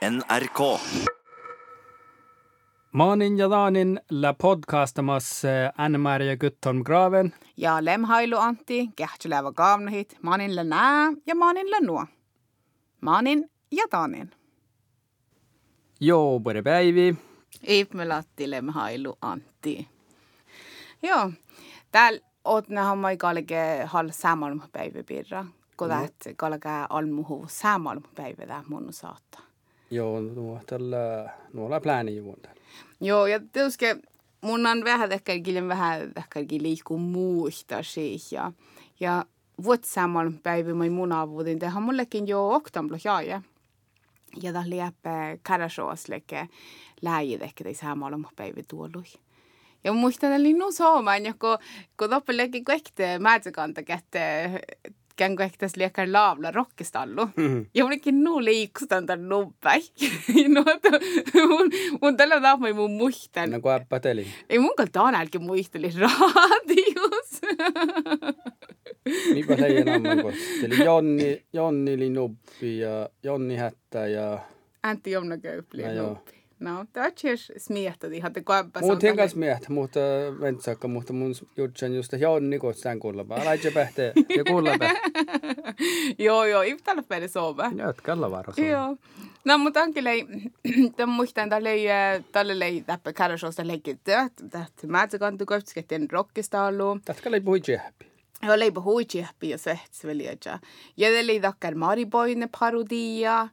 NRK. Maanin ja Daanin la podcastamas Anne-Maria Gutholm Graven. Ja lemhailu Antti, kähtyläävä kaamnahit, maanin la nää ja maanin la nuo. Maanin ja Daanin. Joo, både päivi. Iipmelatti lemhailu Antti. Joo, täällä oot nähä maikalike hal säämalmapäiväpirra. Kun täät kalke almuhu säämalmapäivä tää mun saattaa. Joo, nuo tällä, nuolla plääni juon täällä. Joo, ja tietysti mun on vähän ehkä vähän ehkä liikkuu muista siis. Ja, ja vuotsamalla päivä mä mun avutin tehdä mullekin jo oktamlo jaaja. Ja tämä liäppä karasoosleke läjit ehkä tei samalla päivä tuolui. Ja muistan, että linnu soomaan, ja kun, kun loppellekin kaikte määtsäkanta kätte kään kuin ehkä liekään laavla rockistallu. Mm-hmm. Ja mullekin nuu liikustan tämän nubbai. no, mun, mun tällä taapmai mun muistan. No kun äppäteli. Ei mun kanssa tänäälläkin muisteli radios. Mikä se ei enää Eli Jonni, Jonni oli nubbi ja Jonni hättä ja... Antti Jonna Köypli nubbi. No, smiehtadi, hatte koeppa. Muut hen kanssa mieht, mutta ventsakka, mutta mun jutsen just Jonni kun sen kuulla. Laitse pähte ja kuulla Joo, joo, ei tällä päivä soova. Joo, kalla varo Joo. No, mutta onkin lei, tämän muistan, tälle lei, tälle lei täppä kärrysosta leikittyä. Tähtä määtsäkantu koipsikettiin rockista ollut. Tähtä lei puhui tsehpi. Joo, lei puhui tsehpi ja se, se veli Ja lei takkar Mariboine parodia.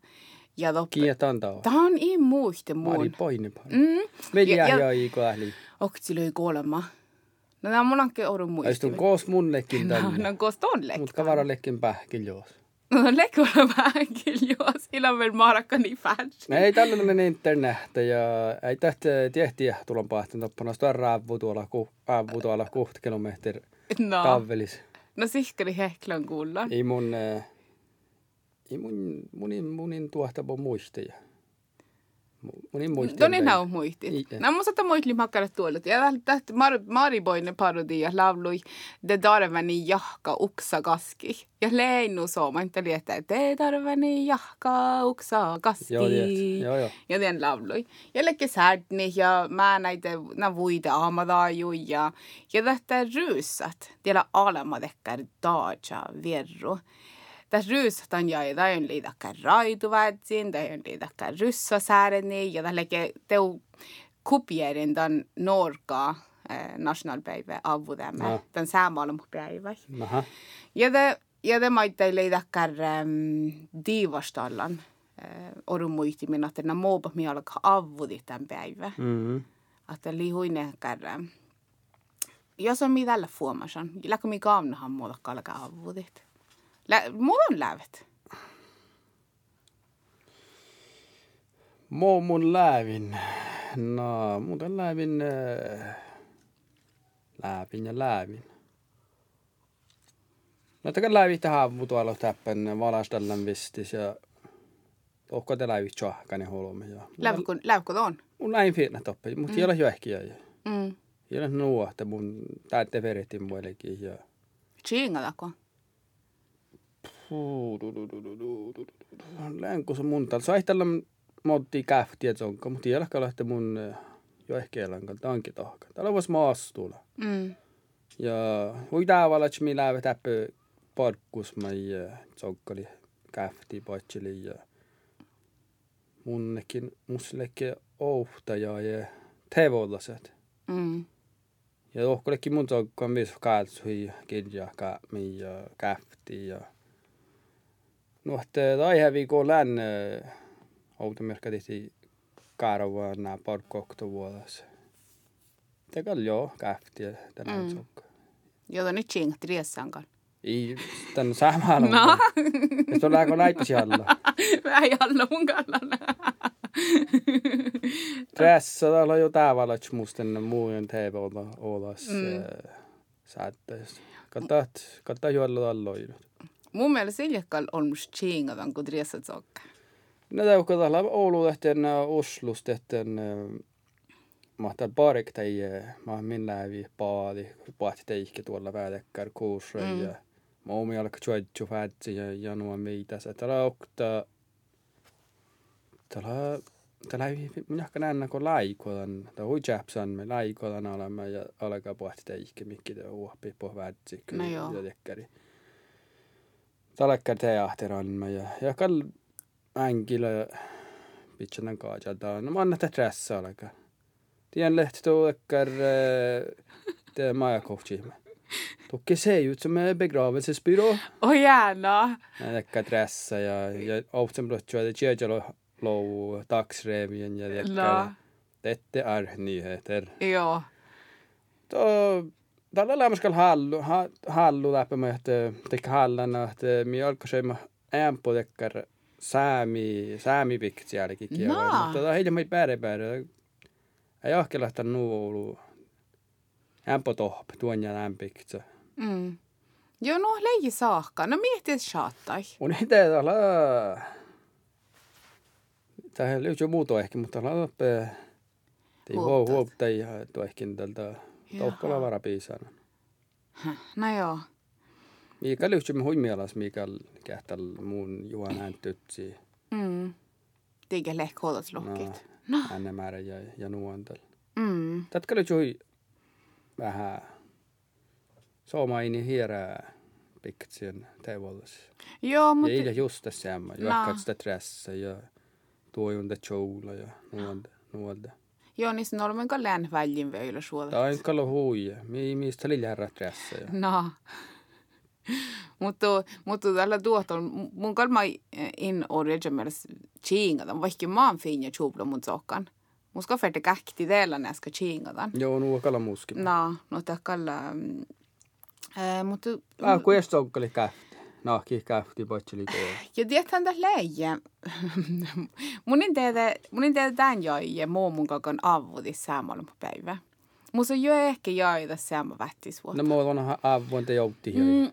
Ja loppe. Kietan tao. Tämä on ei muista muun. Mari poine paljon. Mm. Veli ja, ja, ja koahli. Okti löi kuolema. No nämä mun onkin ollut muista. Aistun koos munnekin tänne. No, no koos ton lekki. Mut kavarallekin pähkiljoos. No lekkoilla pähkiljoos. Ilman maarakka niin. Ei tällainen internet ja ei tähtä tehtiä tulon pahtin toppana. Sitä raavu tuolla, ku, aavu tuolla kuht kilometri no. kavvelis. No sihkari hehklän kuulla. Ei mun... Äh, ei mun, munin, munin tuohtava muisteja. Munin. No niin on muisti. No mun sata muistli makkarat tuolla. Ja tähtä Mariboinen parodia laului De tarvani jahka uksa kaski. Ja leinu sooma, että liettä, De tarvani jahka uksa kaski. Joo, joo, joo. Ja den laului. Ja lekki säädni ja mä näitä na vuide aamadaaju ja ja tähtä ryysät. Tiellä alamadekkar daaja vierru tässä ryyssätän ja tämä on liidakka raituvätsin, tämä on liidakka ryssasäädeni ja tällä teu kupierin tämän Norka eh, nationalpäivä avudemme, no. tämän säämaailmapäivä. Ja te, ja te maitte liidakka um, diivastallan äh, orumuihtimin, että nämä muupa alkaa avudi tämän päivän. Mm-hmm. Että lihuinen kärrä. Jos on mitä tällä fuomasan, läkö mi kaamnahan muuta alkaa avudit. Lä- muun lävet? Mo mun lävin. No, muuten lävin, äh, lävin ja lävin. No, täkä lävit tähän tuolla täppän valastellan vistis ja Onko te läivit tjohkani holme ja... Lävkö, lävkö on? Mun näin fiinä toppi, mutta mm. ei ole jo ehkä Mm. Ei ole nuo, että mun täytte veritin muillekin ja... Tjingadako? Länku se mun täällä. Saihtella motti kähtiä zonka, mutta tiedäkö lähte mun jo ehkä elankan tanki tohka. Täällä vois maastulla. Mm. Ja hui tavalla, että minä lähde täppö parkkus mä ja zonkali kähti paitsili ja munnekin muslekin ohtaja ja tevollaset. Mm. Ja tohkollekin mun zonkkaan myös kaatsuhi kirjaa ja kähti ja noh, aihe viikko län automerkka tehti kaaravuonna parkkokto vuodessa. Teka joo, kähti ja tänään mm. sokka. Joo, nyt tjingat riessankaan. Ei, tän samalla. No. Ja se lääkö näyttäisi alla. Ei alla mun kannalla. Tässä on jo tavalla, että musten muun teevolta olas mm. säättäisi. Kattat, kattat juolla talloidut. Mun mielestä Siljakkal on musta tjingavan, kun riesat sokka. No tämä on tällä Oulu tehten Oslus tehten mahtaa parik tai mä minä vi paadi paati teikki tuolla vädekkär kuussa mm. ja mä omi alkaa tjuetju fätsi ja janua meitä se täällä okta Tällä Tällä minä ehkä näen kun laikodan, tai hui jäpsan me laikodan alamme ja alkaa pohtia ihke mikki te uopi pohvätsi No joo. ja tekkari. Tällä teatteran ja ja kall änkilä ja pitsänän kaajata. No mä annan stressa alkaa. Tien lehti tuo ekkar det majakohtsimme. Tukki se ut som en begravelsesbyrå. Oj, gärna. Nekka stressa ja, ja often blottua det tjejalo lou dagsrevyn ja No. tekkar. Dette är nyheter. Joo. Då tällä lämmäskal hallu ha- hallu läpi mä että tekkä hallana että mi alkoi se ämpo tekkar säämi säämi pikti jälki No. Mutta tämä heille mai pääre pääre. Ei ahke lähteä nuulu. Ämpo tohp tuon ja lämpikti. Mm. Joo, no leiji saakka. No miettii, saattai. On ei täällä Tähän löytyy muuta ehkä, mutta tällä Tei huo huo tai tuo ehkä tältä tohkola varapiisana. No joo. Mikä löytyy me huimielas, mikä kähtäl muun juon hän tytsi. Mm. Tiikä lehk huolat No, lohkit. änne määrä ja, ja nuontel. Mm. Tätka löytyy vähän soomaini hierää piktsien teevollis. Joo, Ja mutta... ilja just tässä jämmä. No. Juokkaat sitä tressa ja tuojunta choula ja nuolta. nuolta. Joo, niin on olemme lään väljin veillä suoda. Tämä on kallo huija. Mi, mistä tressa. Ja. No. mutta, mutta tällä tuoton, mun kalma in origin mielessä chiingata, vaikka mä oon finja chubla mun sokkan. Mun ska färdig käkti teillä näska chiingata. Joo, nuo kallo muski. No, no täkkalla. Äh, mutta Ah, kun estä onkkali kähti. No, kähti poitseli koo. ja tiedätkö tätä leijä. mun en tehdä, mun en tehdä tämän joi ja muu mun kakon avutis saamalla päivä. Mun on jo ehkä joi tässä saama vättis vuotta. No, mä oon avun te joutti Mm.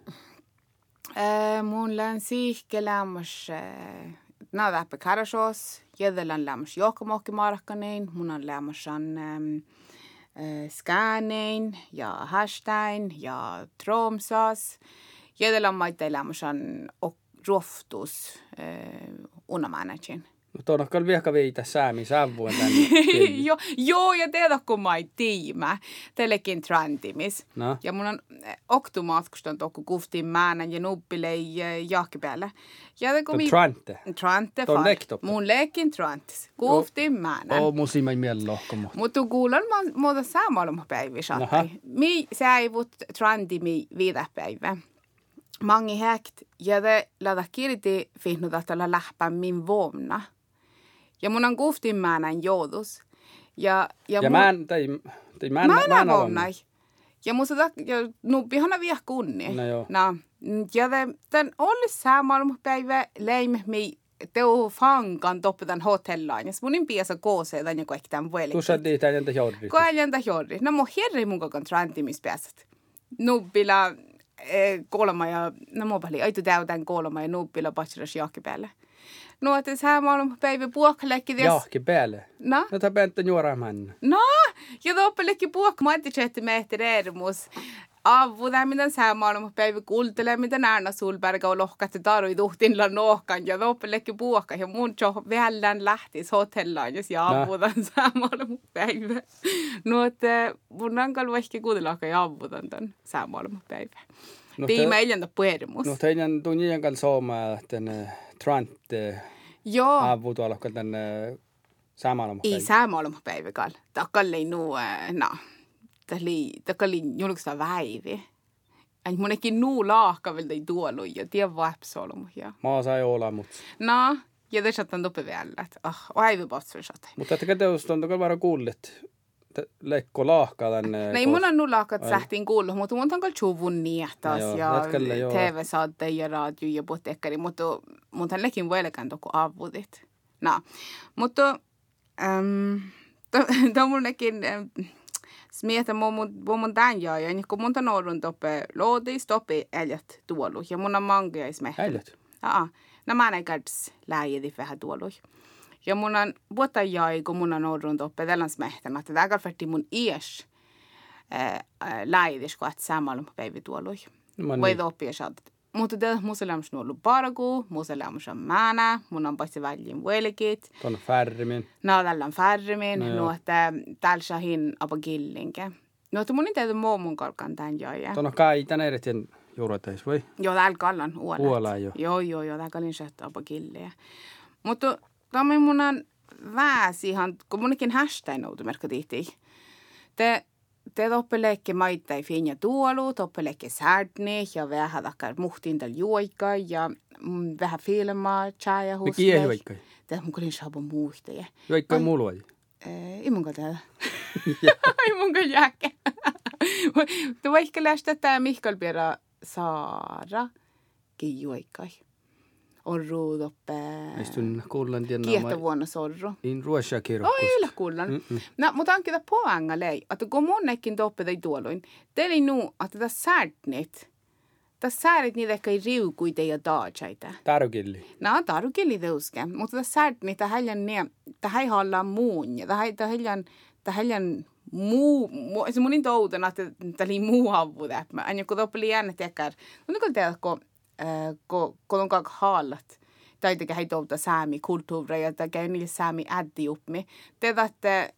Äh, mun län siihke lämmäs, äh, nää läppä karasos, jädellän lämmäs johkamokki markkanein, mun on lämmäs on ähm, äh, skäänein ja hastain ja tromsas, on ok, roftus äh, unamänätsin. No, tuon on kallo viekka viitä säämi tänne. joo, joo, ja tiedä kun mä tiimä, telekin trantimis. No. Ja mun on eh, oktumatkustan tokku kuftiin määnän ja nuppilei jahki päällä. Ja kun mi... trante. Trante Tuon far. lektoppa. Mun lekin trantis. Kuftiin määnän. Oo, musi mai miel lohkomo. Mutta kuulen mä muuta saattai. Mi säivut tranti mi viidä päivä. Mangi häkt ja te lada kirti fihnut tällä läppä min vuonna. Ja mun on kuftin määnän joudus. Ja, ja, Ja mun- mä en, tai, tai mä en, Mä mä en näen avun. vuonna. Ja musta tak, ja nuppihana vielä kunni. No joo. No, ja te, tän oli saamalla päivä leim mi teu fankan toppetan hotellaan. Ja munin piässä koosee tän joku ehkä tämän vuoden. Tu sa di tän entä jorri. Ko ajan jorri. No mun herri mun kokon trantimis pääset. Nuppila eh, kolma ja, no mun pali, aitu täytän kolma ja nuppila patsiras jahki päälle. No, että saamalla päivä puokkaleikki. Jahki päälle. No? No ta bäntä juora man. No, ja toppellekin puhuk maantisetti mehti reerimus. Avuda, mitä sä maailma päivä mitä näärna sulberga on tarvii tuhtinla nohkan ja toppellekin puhukka. Ja mun jo vällän lähtis hotellaan, jos ja No. avudan sä maailma päivä. No, että mun on kalva ehkä kuuntella, ja avudan tämän sä maailma päivä. No, Tiima te- ei puerimus. No teidän tunnin kanssa sooma tänne trante Joo. avu tuolla tänne samalla Ei sä maailma päivä kall. Takkalle nu, no. Takkalle, takkalle julkista väivi. Ai mun ekin nuu laahka vielä ei tuolu ja tie vapsolu. Ja. Maa sai olla, mut. No, ja te saattaa toppe vielä, että ah, potsui saattaa. Mutta että teus on tokalla varo kuullet. Lekko laahkaa tänne. No ei mun on nullaakat sähtiin kuullut, mutta mun on kyllä niehtas joo, ja. TV-saatte ja radio ja puhtekkari, mutta mun on lekin voilekään toku avudit. No, mutta um, to mun lekin ähm, smietä mun, mun, mun tämän jaa, ja kun mun on ollut toppe loodis, toppe äljät tuolu, ja mun on mangia ismehtä. Äljät. Aa, no mä näin käds läijedi vähän tuolu. Ja mun on vuotta jäi, kun mun on ollut toppe tällä smehtänä, että tämä kalferti mun ies läijedi, kun et samalla päivä tuolu. No, Voi niin. toppia saat Mutta te muselämys on parku, muselämys on määnä, mun on paitsi väljin velkit. Tuon färmin. No, tällä on färmin, no, no että täällä saa hin apa killinke. No, että mun tehdä muu mun kalkan tämän jo. Tuon on kai tän eritien juuroteis, vai? Joo, täällä kallan uolet. Uola jo. Joo, joo, joo, täällä kallin shot apa killiä. Mutta tämä mun on väsi ihan, kun monikin hashtag noutumerkka tihti. Te te toppelekke maittai finja tuolu, toppelekke säädni ja vähän takkar muhtin tällä juoikka ja mm, vähän filmaa, chaya huste. Mikä juoikka? Te mun kulin saabo muhtaja. Juoikka mulla oli? Ei mun kalta. Ei mun kalta jääkä. Tu vaikka lähtee tämä Mihkal Saara, ki juoikkai orru toppe. Istun kuullan tiedä. Kiehto vuonna sorru. In ruosia kirjoitus. Oi, yllä kuullan. Mm-mm. No, mutta on kyllä poanga lei. Että kun mun nekin toppe tai tuoloin, teillä nu, että tässä säädnit. Tässä säädit niitä ehkä riukuita ja daatsaita. Tarukilli. No, tarukilli teuske. Mutta tässä säädnit, että heidän ne, että he hallaan muun. Ja että heidän, että heidän muu, mu, se munin toutena, että tämä oli muu havu. Aina kun oli jännä tekär. Mutta kun tehdä, kun kun on kak haalat. Täitäkä hei tuolta saami kulttuuria ja täkä niille saami äddi upmi. Te tätte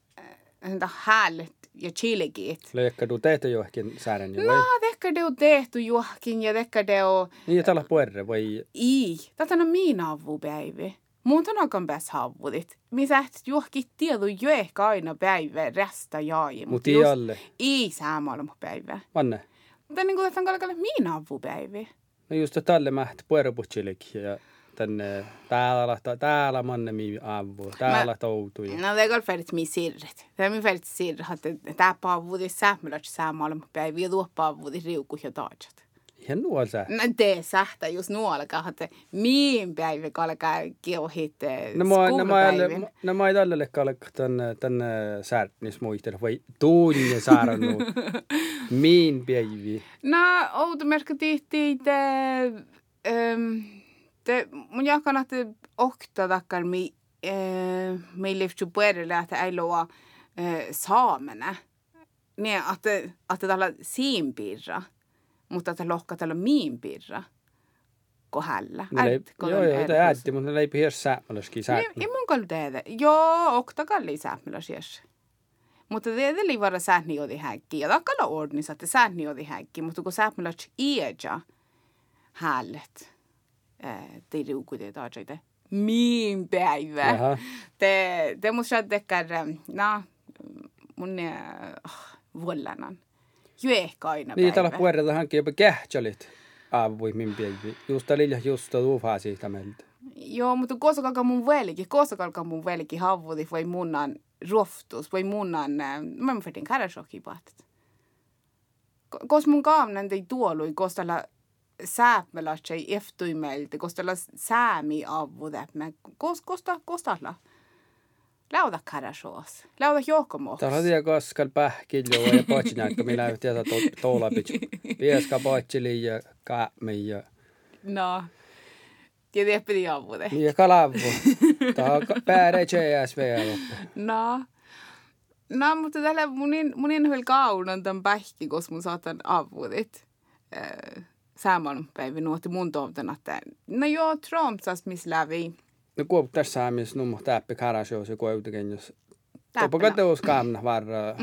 häntä häälet ja chilegit. Leikka du tehty johonkin säädän jo No, tehkä du tehty johonkin ja tehkä du... Niin, tällä puerre vai... Ei, tätä on minä avupäivi. On aika pääs havudit. Missä johonkin tietu jo ehkä aina päivä resta jai. Mutta ei alle. Ei saamalla päivä. Vanne. Mutta niin kuin tätä on kalkalle minä avupäivi. No just tälle mäht pueroputsilik ja tänne täällä, täällä mannemi avu, täällä toutu. No det går färdigt med sirret. Det är min färdigt sirr att tämä paavuudi säämälät säämaalma päivi ja tuo paavuudi riuku ja taajat. Ja nuolta. No te sähtä just nuolka, että miin päivä kalkaa kiuhit No mä no mä no mä tälle kalkaa tän tän särtnis muistel vai tunne saarannut. miin päivi. No outomerkka tihti te ähm, te mun jakana te okta takkar mi äh, mi livtju puerelle että ei loa saamena. Niin, että, että tällä siinpiirra mutta että lohkatella miin pirra kohdalla. Joo, joo, tämä äiti, mutta ne ei pidä säämälöskin säämälöskin. Ei mun kalli tehdä. Joo, okta kalli säämälösies. Mutta det är det vara sääni odi häkki. Ja takkalla ordnissa, että sääni odi häkki. Mutta kun säämälös iäjä hället. Det är ruku det Min päivä. Det, det måste jag täcka, na, mun äh, vuollanan jo ehkä aina Niin, tällä puolella hankin jopa kähtsälit aavui min pieni. Just tällä just tuufaa siitä meiltä. Joo, mutta koska mun velki, koska mun velki havudi vai munnan roftus, vai munnan, mä en färtin karashoki pahtat. Kos mun kaamnen ei tuolui, koska tällä sääpmelätsei eftuimelti, koska tällä säämi avudet, koska kosta, kosta Lauda karashoos. Lauda johkomohos. Täällä on tiedä koskal pähkiljo ja potsinaikka, millä ei tiedä toulapits. Vieska potsili ja kaami ja... No. Tiedä pidi avude. Ja kalavu. Tämä on pääre CSV No. No, mutta tällä munin, munin hyvin kaunan tämän pähki, koska mun saatan avudit. Äh, Säämän päivä nuotti mun toivon, että no joo, Trumpsas missä lävi no kuop tässä mies nummo täppi karasjoos ja kuitenkin jos Topoka teos kamna varra.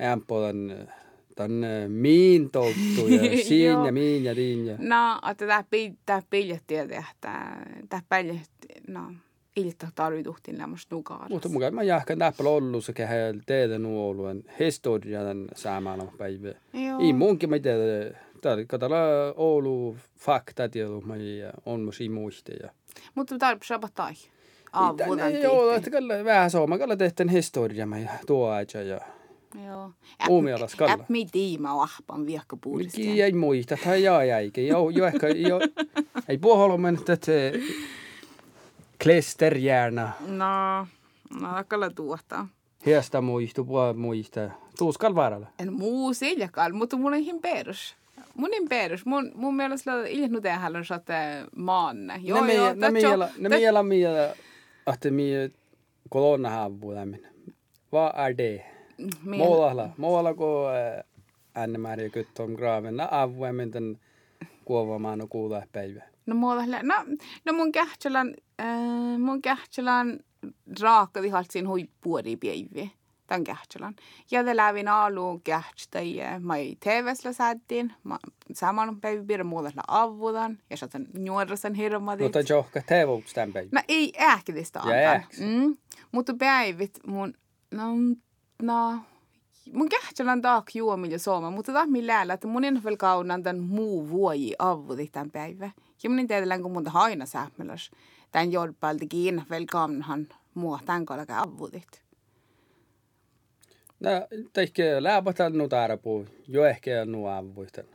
Ämpolan tän miin touttu ja siin ja miin ja niin ja. No, että tää pi tää piljetti että tää piljetti no ilta tarvituhtin lämmös nukaarassa. Mutta mukaan mä jahkan täppä lollu se kehäl teidän nuoluen historian saamalla päivä. Ei munkin mä tiedä. Tää katala Oulu fakta tiedä, mä on myös muisteja. Mutta tarvitsee tai aavuudan Joo, että kyllä vähän sooma, kyllä tehtiin historia ja tuo aika ja Joo. Uumialas kalla. Äp mi tiima ahpan viekka puhdista. Ki ei muista, tai jaa jäikä. Joo, jo ehkä, jo, ei puholo mennä, että klesterjärna. No, no, kyllä tuota. Hiesta muistu, puhua muista. Tuuskal varalla. En muu siljakal, mutta mun ei perus mun perus. Mun, mun mielestä ilnu tehdä on sote maanne. Joo, ne joo. Ne miela, ne miela miela, että mi kolonna havu lämmin. Vad är det? Målalla. Målalla ko änne määriä kyttom graven. Na avu, men den kuovamaan no kuulla päivä. No muodolle, no, no mun kähtsälän, äh, mun kähtsälän raakka vihalt siinä hui puoli päiviä. Tämän kähtsälän. Ja te lävin aluun kähtstä ja mä ei TV-sllä säättiin. Mä saman päivä pidä muodolle avudan. Ja saatan nuoda sen hirmadit. Mutta johka TV-uks tämän päivä. No ei äkidistä Ja äkis. Mm. Mutta päivit mun, no, no, mun kähtsälän taak juomilla sooma, mutta taas millään, että mun en vielä kaunan tämän muu vuoji avudi tämän päivä. Ja mun en tiedä, kun mun haina sähmeläs. Tämän jolpalta kiinni vielä kaunhan muu tämän kalka avudit. No, tehkö läpätän nu tarpuu. Jo ehkä nu avuisten.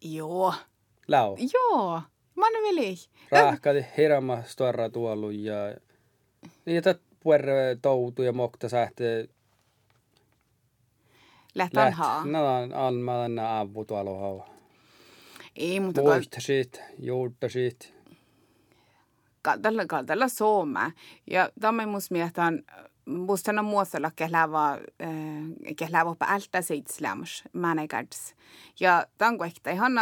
Joo. Lau. Joo. Mä en veli. Rahkadi hirma storra tuollu ja niitä puerre toutu ja mokta sähte Lähtän haa. No, alma tänne avu tuolla hava. Ei, mutta Muista siitä, juurta siitä. tällä tällä sooma. Ja tämä mus miehtään musta on muotoilla kehlava kehlava päältä seitsemäs managerts. Ja tämän kohta ihan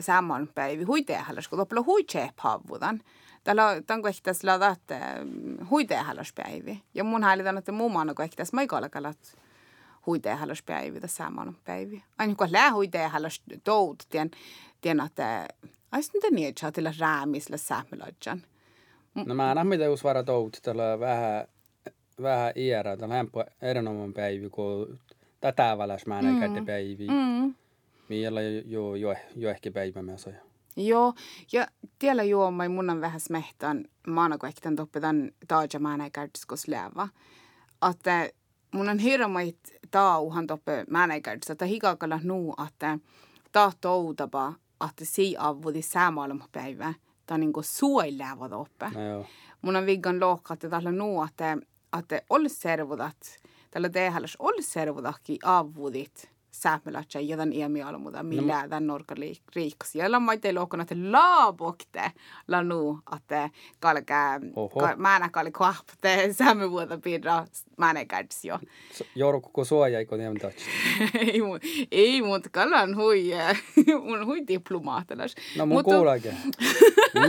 saman päivä huitehallas, kun topla huitse pavudan. Tällä tämän kohta sillä että huitehallas päivä. Ja mun häälitän, että muun maana kohta mä ei kalkalat huitehallas päivä tässä saman päivä. Aina kun lää huitehallas tout, tien, tien että Ais nyt niin, että sä räämisellä säämelöitsän. No mä annan mitä us vara touti, tällä vähän, vähän iärä, tällä hämpö erinomainen päivä, kun tätä väläs mä näin kätte päiviä. Mm. Miellä jo, jo, jo ehkä päivä mä soja. Joo, ja tiellä juo mai mun on vähän smehtän maana kun ehkä toppitan taaja mä näin kärtskos läävä. Että mun on hirmait tauhan toppe mä näin kärtskos, että hikakalla nuu, että tahtoutapa, että si avudi säämaailma päivä. Tämä on niinku suoiläävä toppe. No joo. mun on viggan että tällä nuu, että, että olisi servudat, tällä tehällä olisi servudakki avudit säämelätsä jotain iemialmuda, millä tämän norka riiksi. Ja la maite lohkona, että laabokte la nuu, että kalkää, Oho. ka, mä näin kalli kuahpte säämevuota pidra, mä näin kädis jo. Jorku kun suoja, kun niin tatsi. ei, ei, mutta kallan hui, mun hui diplomaattilas. No mun Mutta- kuulake.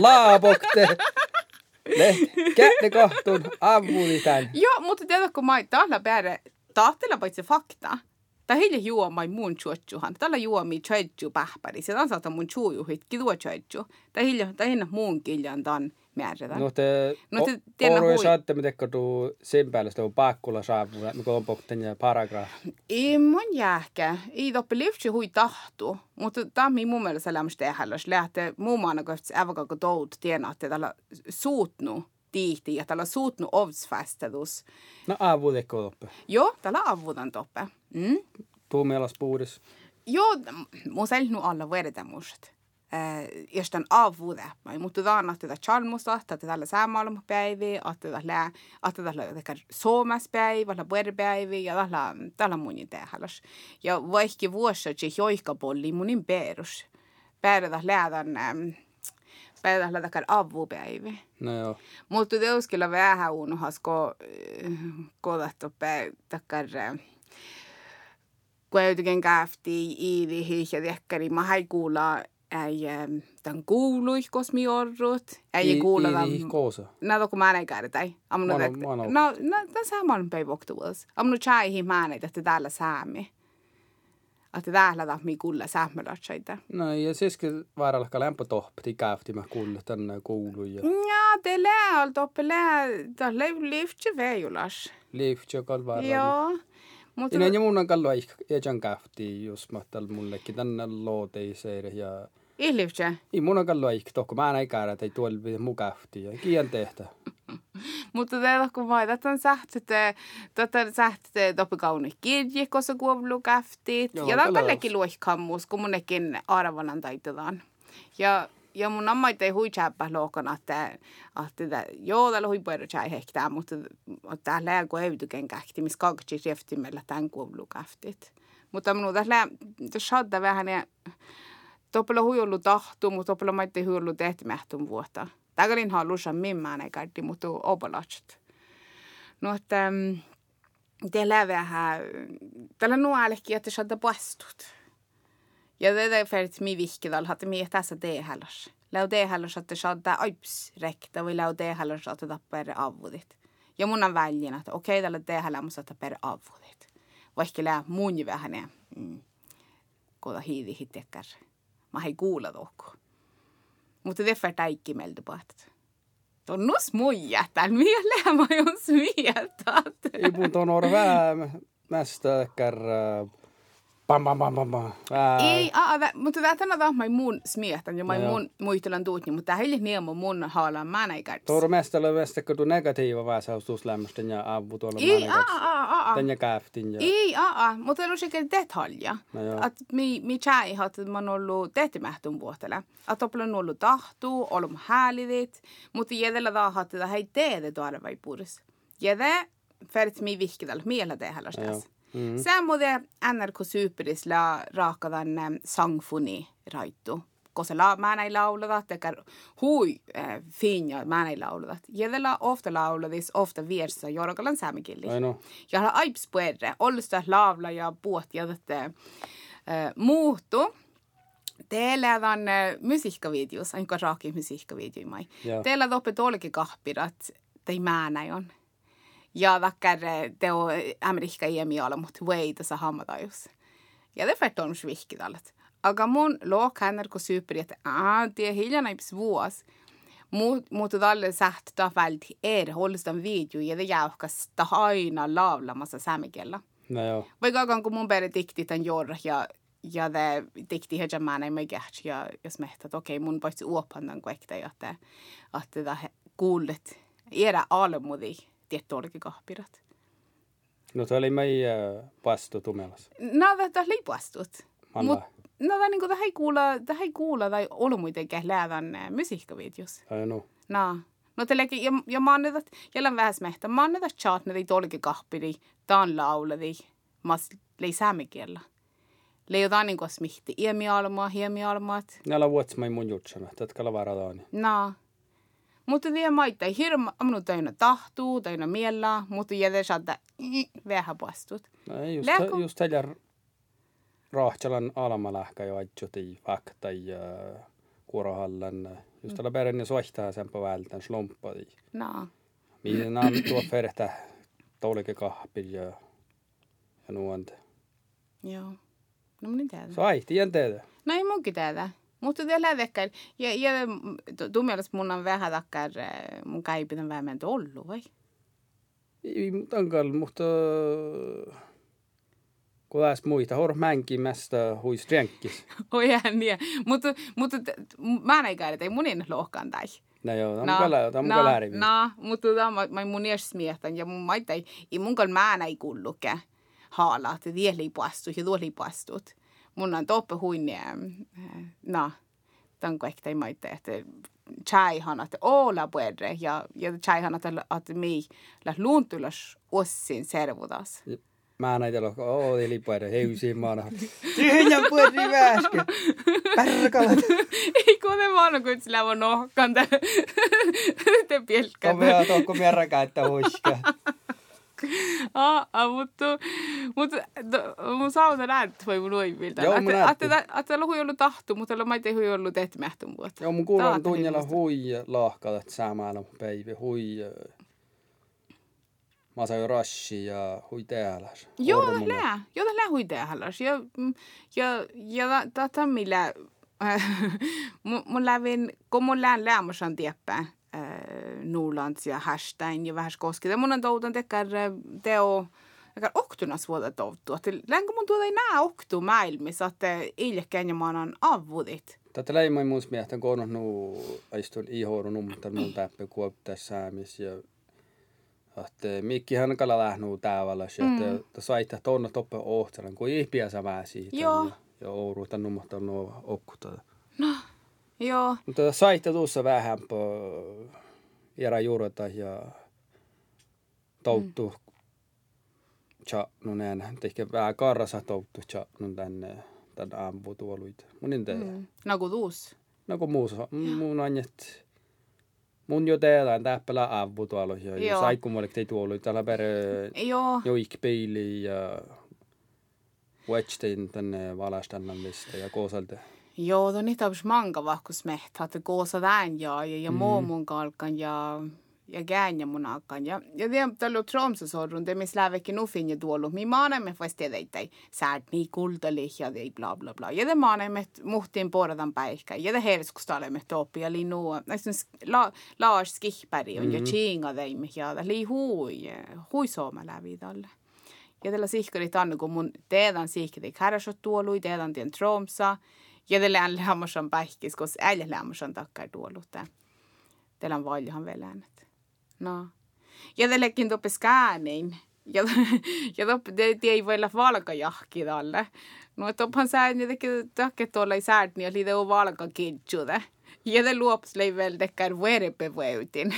Kätte kohtuun, avuli tän. Joo, mutta tiedätkö, mä täällä päädä, tahtella paitsi fakta. Tää hilja juo mai mun chuotjuhan. Tällä juo mi chuotju pähpäri. Se on saata mun chuojuhit, kidua chuotju. Tää hilja, tää muun kiljan tan määrätä. No te, No te tiedä hui. saatte, miten tuu sen päälle sitä pakkulla saavu, mikä on pokten ja paragraf. Ei mun jääkä. Ei toppi liftsi hui tahtu. Mutta tämä mun mielestä lämmästä ehälläs lähtee muun maana kun tout tienaa, että tällä suutnu tiihti ja tällä suutnu ovsfästedus. No avuli koppe. Joo, tällä avutan toppe. Mm? Tuu mielas puudis. Joo, mun selnu alla vedetään musta. Jos tämän avuudäppä, mutta tämä on tätä chalmusta, että tällä säämaailmapäiviä, että tällä, että tällä jotenkin suomaspäivä, tällä puerpäivä ja tällä, tällä munin tehäläs. Ja vaikka vuosia, että joikapolli munin perus. Päädä lähdän, päädä lähdän avupäivä. No joo. Mutta teus kyllä vähän unohas, kun kodattu takar kun jotenkin käfti iivi ja tekkari, mä hai kuulla ei tämän kuului kosmiorrut, ei I- kuulla i- tämän... i- koosa. Nada kun mä näin käydä tai. Amnu tek... No, no, tämän saman päivoktuus. Amnu chaihin mä näin, että täällä säämi. Että täällä tahmi kuulla säämälötsäitä. No ja siskin vaaralka lämpö tohti käyfti mä kuulle tänne kuulu ja Ja, det lär allt uppe lär. Det lär lyfter väjulas. lift joka on vaaralla. Joo. Mutta ja mun on kallo ejan käyfti, jos mä tällä mullekin tänne looteiseen ja ei lyfter. ei mun on kallo ikki tohko mä näin käydä, että ei tuolla mu käyfti ja kian tehtä. Mutta det kun vai tätä on sähtöte, tätä sähtöte toppe kauni kirje, koska kuovlu käftit. Ja tämä on tällä kallekin luihkammus, kun munnekin arvanan taitetaan. Ja ja mun ammaita ei hui chäppä lohkana, että, että joo, täällä hui puhuta chai hehtää, mutta täällä ei kun evtyken kähti, missä kakki rieftimellä tämän kuovlu käftit. Mutta minun täällä, jos saattaa vähän, ja toppella hui ollut tahtu, mutta toppella mä ei hui ollut tehtämähtön vuotta. Tägälin halussa mimmään ei kätti, mutta opelatset. No, että mm, teillä vähän, tällä nuolekin, että saada puestut. Ja det är för att mi vikkedal hade mi tässä det heller. Lau det att det shadda aips rekta vi lau det heller att det avudit. Ja mun on väljin, että okei, tällä det heller måste ta per avudit. Vaikka lää mun vähän mm, koda hiivi. Mä hei kuulla tokku. Mutta för täikki meldu på att on nus muijätän, mieleen mä oon smietat. Ei mun ton on vähän mästä kärrää Pam, pam, pam, pam, pam. Ei, a, a, mutta tämä tänä taas mai mun smiehtän ja mai no, mun muistelan tuutni, mutta tämä ei niemo mun haalan mä näin käydä. Tuo mesta ole vasta, kun tu negatiiva väsäystuslämmöstä ja avu tuolla Ei, a, a, a, a. Tän ja käftin ja... Ei, a, a, mutta on sekä detalja. No, at mi, mi tjäi hat, että mä oon ollut tehtimähtun vuotele. Att oppilla on ollut tahtu, ollut häälidit, mutta jädellä taas, että tämä ei teede tuoda vai puris. Jädä, för att mi vikkedal, miellä det heller ställs. Mm. Samoin NRK Superisla raakadan sangfuni raittu. Koska la, mä näin laulavat, tekä hui äh, finja mä näin laulavat. Jädellä ofta lauladis, ofta viersa, jorkalan saamikilli. Ja hala aips puerre, ollusta laavla ja puot ja tätä äh, muuttu. Teillä on äh, musiikkavideos, aina raaki musiikkavideo mai. Teillä on oppe tolki kahpirat, tei mä näin on ja vaikka teo Amerikka iemiala mut veidassa hammatajus. Ja det färt on allt. Aga mun låg händer ko super että ah det hiljana ips vuos. Mut mut dalle sagt ta vält er hållstan video ja det jauhkas ta aina laavlamassa sämikellä. No joo. Vai kagan kun mun pere dikti tän jorra ja ja det dikti hedja mä ei gert ja jos mehtä että okei mun paitsi uopannan kuekta ja että että det kuulet era almudi tietty kahpirat. No se oli mai pastu tumelas. No tämä oli pastut. Mut, no tämä niinku tähän kuulla, tähän kuulla tai olmuitenkin läävän musiikkavideos. Ai no. No. No tellekin, ja, ja mä annetat, jäljellä vähän smehtä, mä annetat chatneri tolki kahpiri, taan lauladi, mas lei säämikielä. Lei jotain niinku smihti, iemialmaa, hiemialmaat. Näillä vuotsimai mun jutsana, tätka lavaraadaani. No. Mutta vielä maita hirma, minun täynnä tahtuu, täynnä miellä, mutta jätä saada vähän puastut. No just, Lähku... just tällä rahtsalan alamalähkä jo ajuttiin fakta ja kuorohallan. Just tällä perin soihtaa sen vältän slumpadi. No. Mihin on tuo fertä tolke kahpi ja, ja nuonte. Joo. No. Se aihti, en tiedä. No ei munkin tiedä. Mutta tällä vekkar, ja, ja du mielestä mun on vähän takkar, mun käipit on vähän menty ollut, vai? Ei, on mutta kun äs muita, hor mänkimästä huis ränkkis. Oi niin, mutta, mutta mä näin käydä, ei mun en lohkaan tai. No joo, tämä on kyllä, tämä on kyllä äärivi. No, mutta tämä mä mun edes smiehtän, ja mun maita ei mun kanssa mä näin kulluke haala, että vie lipuastut ja tuo lipuastut mun on toppe huinne, no, tämän kaikkea maita, että chaihan, että olla puedre ja, ja chaihan, että, että mi la luuntulas ossin servudas. Mä näin teillä, että oo, eli puedre, heusiin maana. Tyhjän puedre väskä. Pärkalat. Ei kone maana, kun sillä on nohkan, te pielkän. Komea, tuokko mierräkään, että huiska. ah, mutta, mutta mun sauta näet voi mun mun näet. Että tällä hui ollut tahtu, mutta ei hui ollut tehty mähtön vuotta. Joo, mun kuulon tunnilla hui lahkalat säämäällä päivä, hui Mä sain rashi ja hui täällä. Joo, tällä. Joo, tällä hui täällä. Ja, ja, ja tätä millä mun lävin, kun mun lään läämössä tieppää, äh, Norlands ja Härstein ja vähän kosketa. Mun on toutan tekär teo Eikä oktunas vuotta touttua. Länkö mun tuota ei nää oktu maailmissa, että iljekään ja maan on avudit. Tätä leimoi mun mielestä, kun on nu aistun ihoru numta mun täppä kuopta säämis ja että mikki hän kala lähnu täällä että saitte tuonne toppe ohtsalan, kun ihpiä sä vää siitä. Joo. Ja Ouru tämän numata nuo okkuta. No. Joo. Mutta saitte tuossa vähän po era juureta ja touttu. Mm. Tja, no näin, tehkä vähän karrasa touttu, tja, no tänne, tänne ampu tuoluit. Mun tiedä. Mm. Nagu tuus? Nagu muus, mun anjet. Mun jo teedään täppälä ampu tuolla ja saikku mulle ei tuoluit, täällä per Joo. joik peili ja Watchtin tänne valastannan ja koosalta. Joo, to niitä olisi manga vahkus mehtä, että koosa tämän ja, ja, ja mm. mun kalkan ja ja gäänya mun akan. Ja, ja det tällä Tromsø sorrun, det missä lävekin ufin ja tuolu. Mi maanemme fast tiedä, että säät niin kultali ja ei bla bla bla. Ja det maanemme muhtiin poradan päihkä. Ja det herskustaalemme toppi ja li nuo. Näistä la, Lars Skihberg on ja chinga teemme ja li hui, hui sooma lävi tälle. Ja tällä sihkarit annu, kun mun teedan sihkiri kärasot tuolui, teedan tien Tromsa. Ja det lään lämmäsän päihkis, koska äijä lämmäsän takkar tuolut. Teillä on valjahan vielä äänet. No. Ja tällekin topes käänin. Ja, ja toppe, te, te ei voi olla valkajahki tälle. No toppan sään jotenkin takke tuolla ei sääd, niin oli teo valkakidjude. Ja det luops lei väl dekar veripevöytin.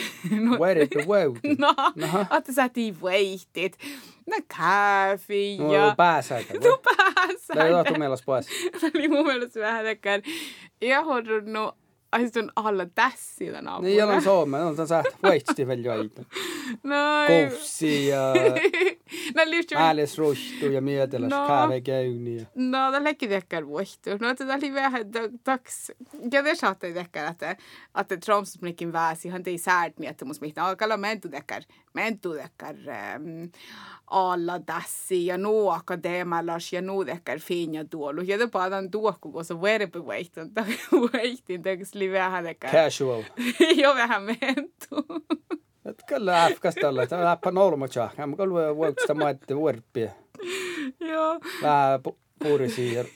No? No, että sä tii veihtit. No kaffi ja... No pääsäitä. No pääsäitä. Det är meillä pois. Oli mun mielestä vähän dekar. Ja hodunut Ai sitten on alla tässä naapurilla. Niin, jolla on Suomi. On tässä vaihti vielä joita. No. Koussi ja... no, lyfti... Ääles ruhtu ja mieteläs no. kaave käyni. Ja... No, tämä läkki tekkään vuohtu. No, tämä oli vähän taks... Ja te saatte tekkään, että, että Tromsmikin väsi, han tei säädni, että mus mihtä alkalla mentu tekkään, mentu tekkään ähm, alla tässä ja nu akadeemalas ja nu tekkään finja tuolu. Ja te paadan tuokku, kun se verbi vaihtuu. Tämä vaihtiin, tekkään oli vähän ehkä... Casual. jo vähän mentu. Et kyllä äfkästä olla, että läppä nolmocha. Mä kyllä voiko maitte vuorppia. Joo. Vähän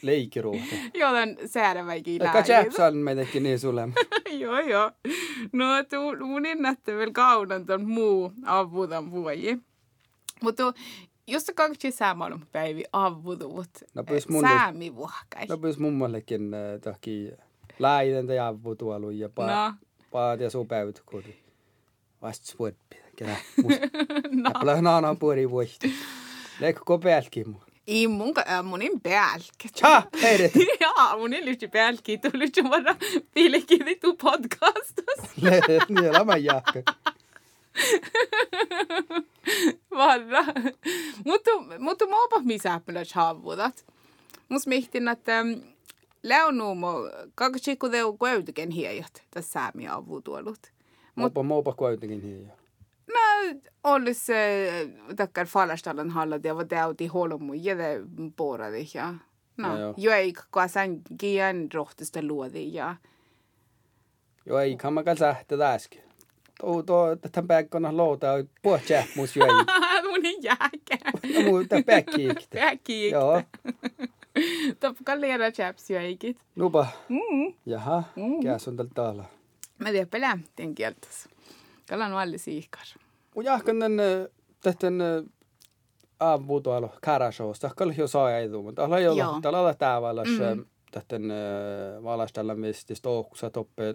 leikiruuhta. Joo, tämän säädäväikin lähi. Eikä Japsan meitäkin niin sulle. joo, joo. No, tu, mun innätte vielä kaunan ton muu avutan vuoji. Mutta just kaksi säämaalun päivi avudut. No, mun... Säämi vuohkais. No, pys mummallekin äh, tahki Läiden ja tuolu ja pa, no. paat ja supäyt kodi. Vast spurppi. Kela. no. Äppälä naana puori vuohti. Leikko peälkin mun. Ei mun, äh, munin peälki. Ha, heidet. Jaa, munin lyhti peälki. Tu lyhti varra piilikki tu podcastus. Niin, lama jahka. Varra. Mutta, mutta mä opa misäppälä haavudat. Mus mihtin, että Leonumo, kako chiku deu kuitenkin hiejot tässä säämiä avutuolut. Mopa mopa kuitenkin hiejot. No, se takkar falastallan halla det var det holomu jäde poradi ja. No, ja, jo ei kun sen gian rohtista luodi ja. Jo ei kan sähtä täskin. Tuo tuo tämän päkkona louta puhut mus jo ei. Mun ei jääkä. No muuta päkkiikte. Päkkiikte. Joo. Tapka lera chaps jo eikit. Nupa. Mm. Jaha, mm. käs on tällä taalla. Mä tiedän pelähtien kieltäs. Kalan valli siikar. Mun jahkan tän tähtän aamutuolla karasoosta. Kalle jo saa ei tuu, mutta olla jo tällä olla tavallas tähtän valastella mistä stouksa toppe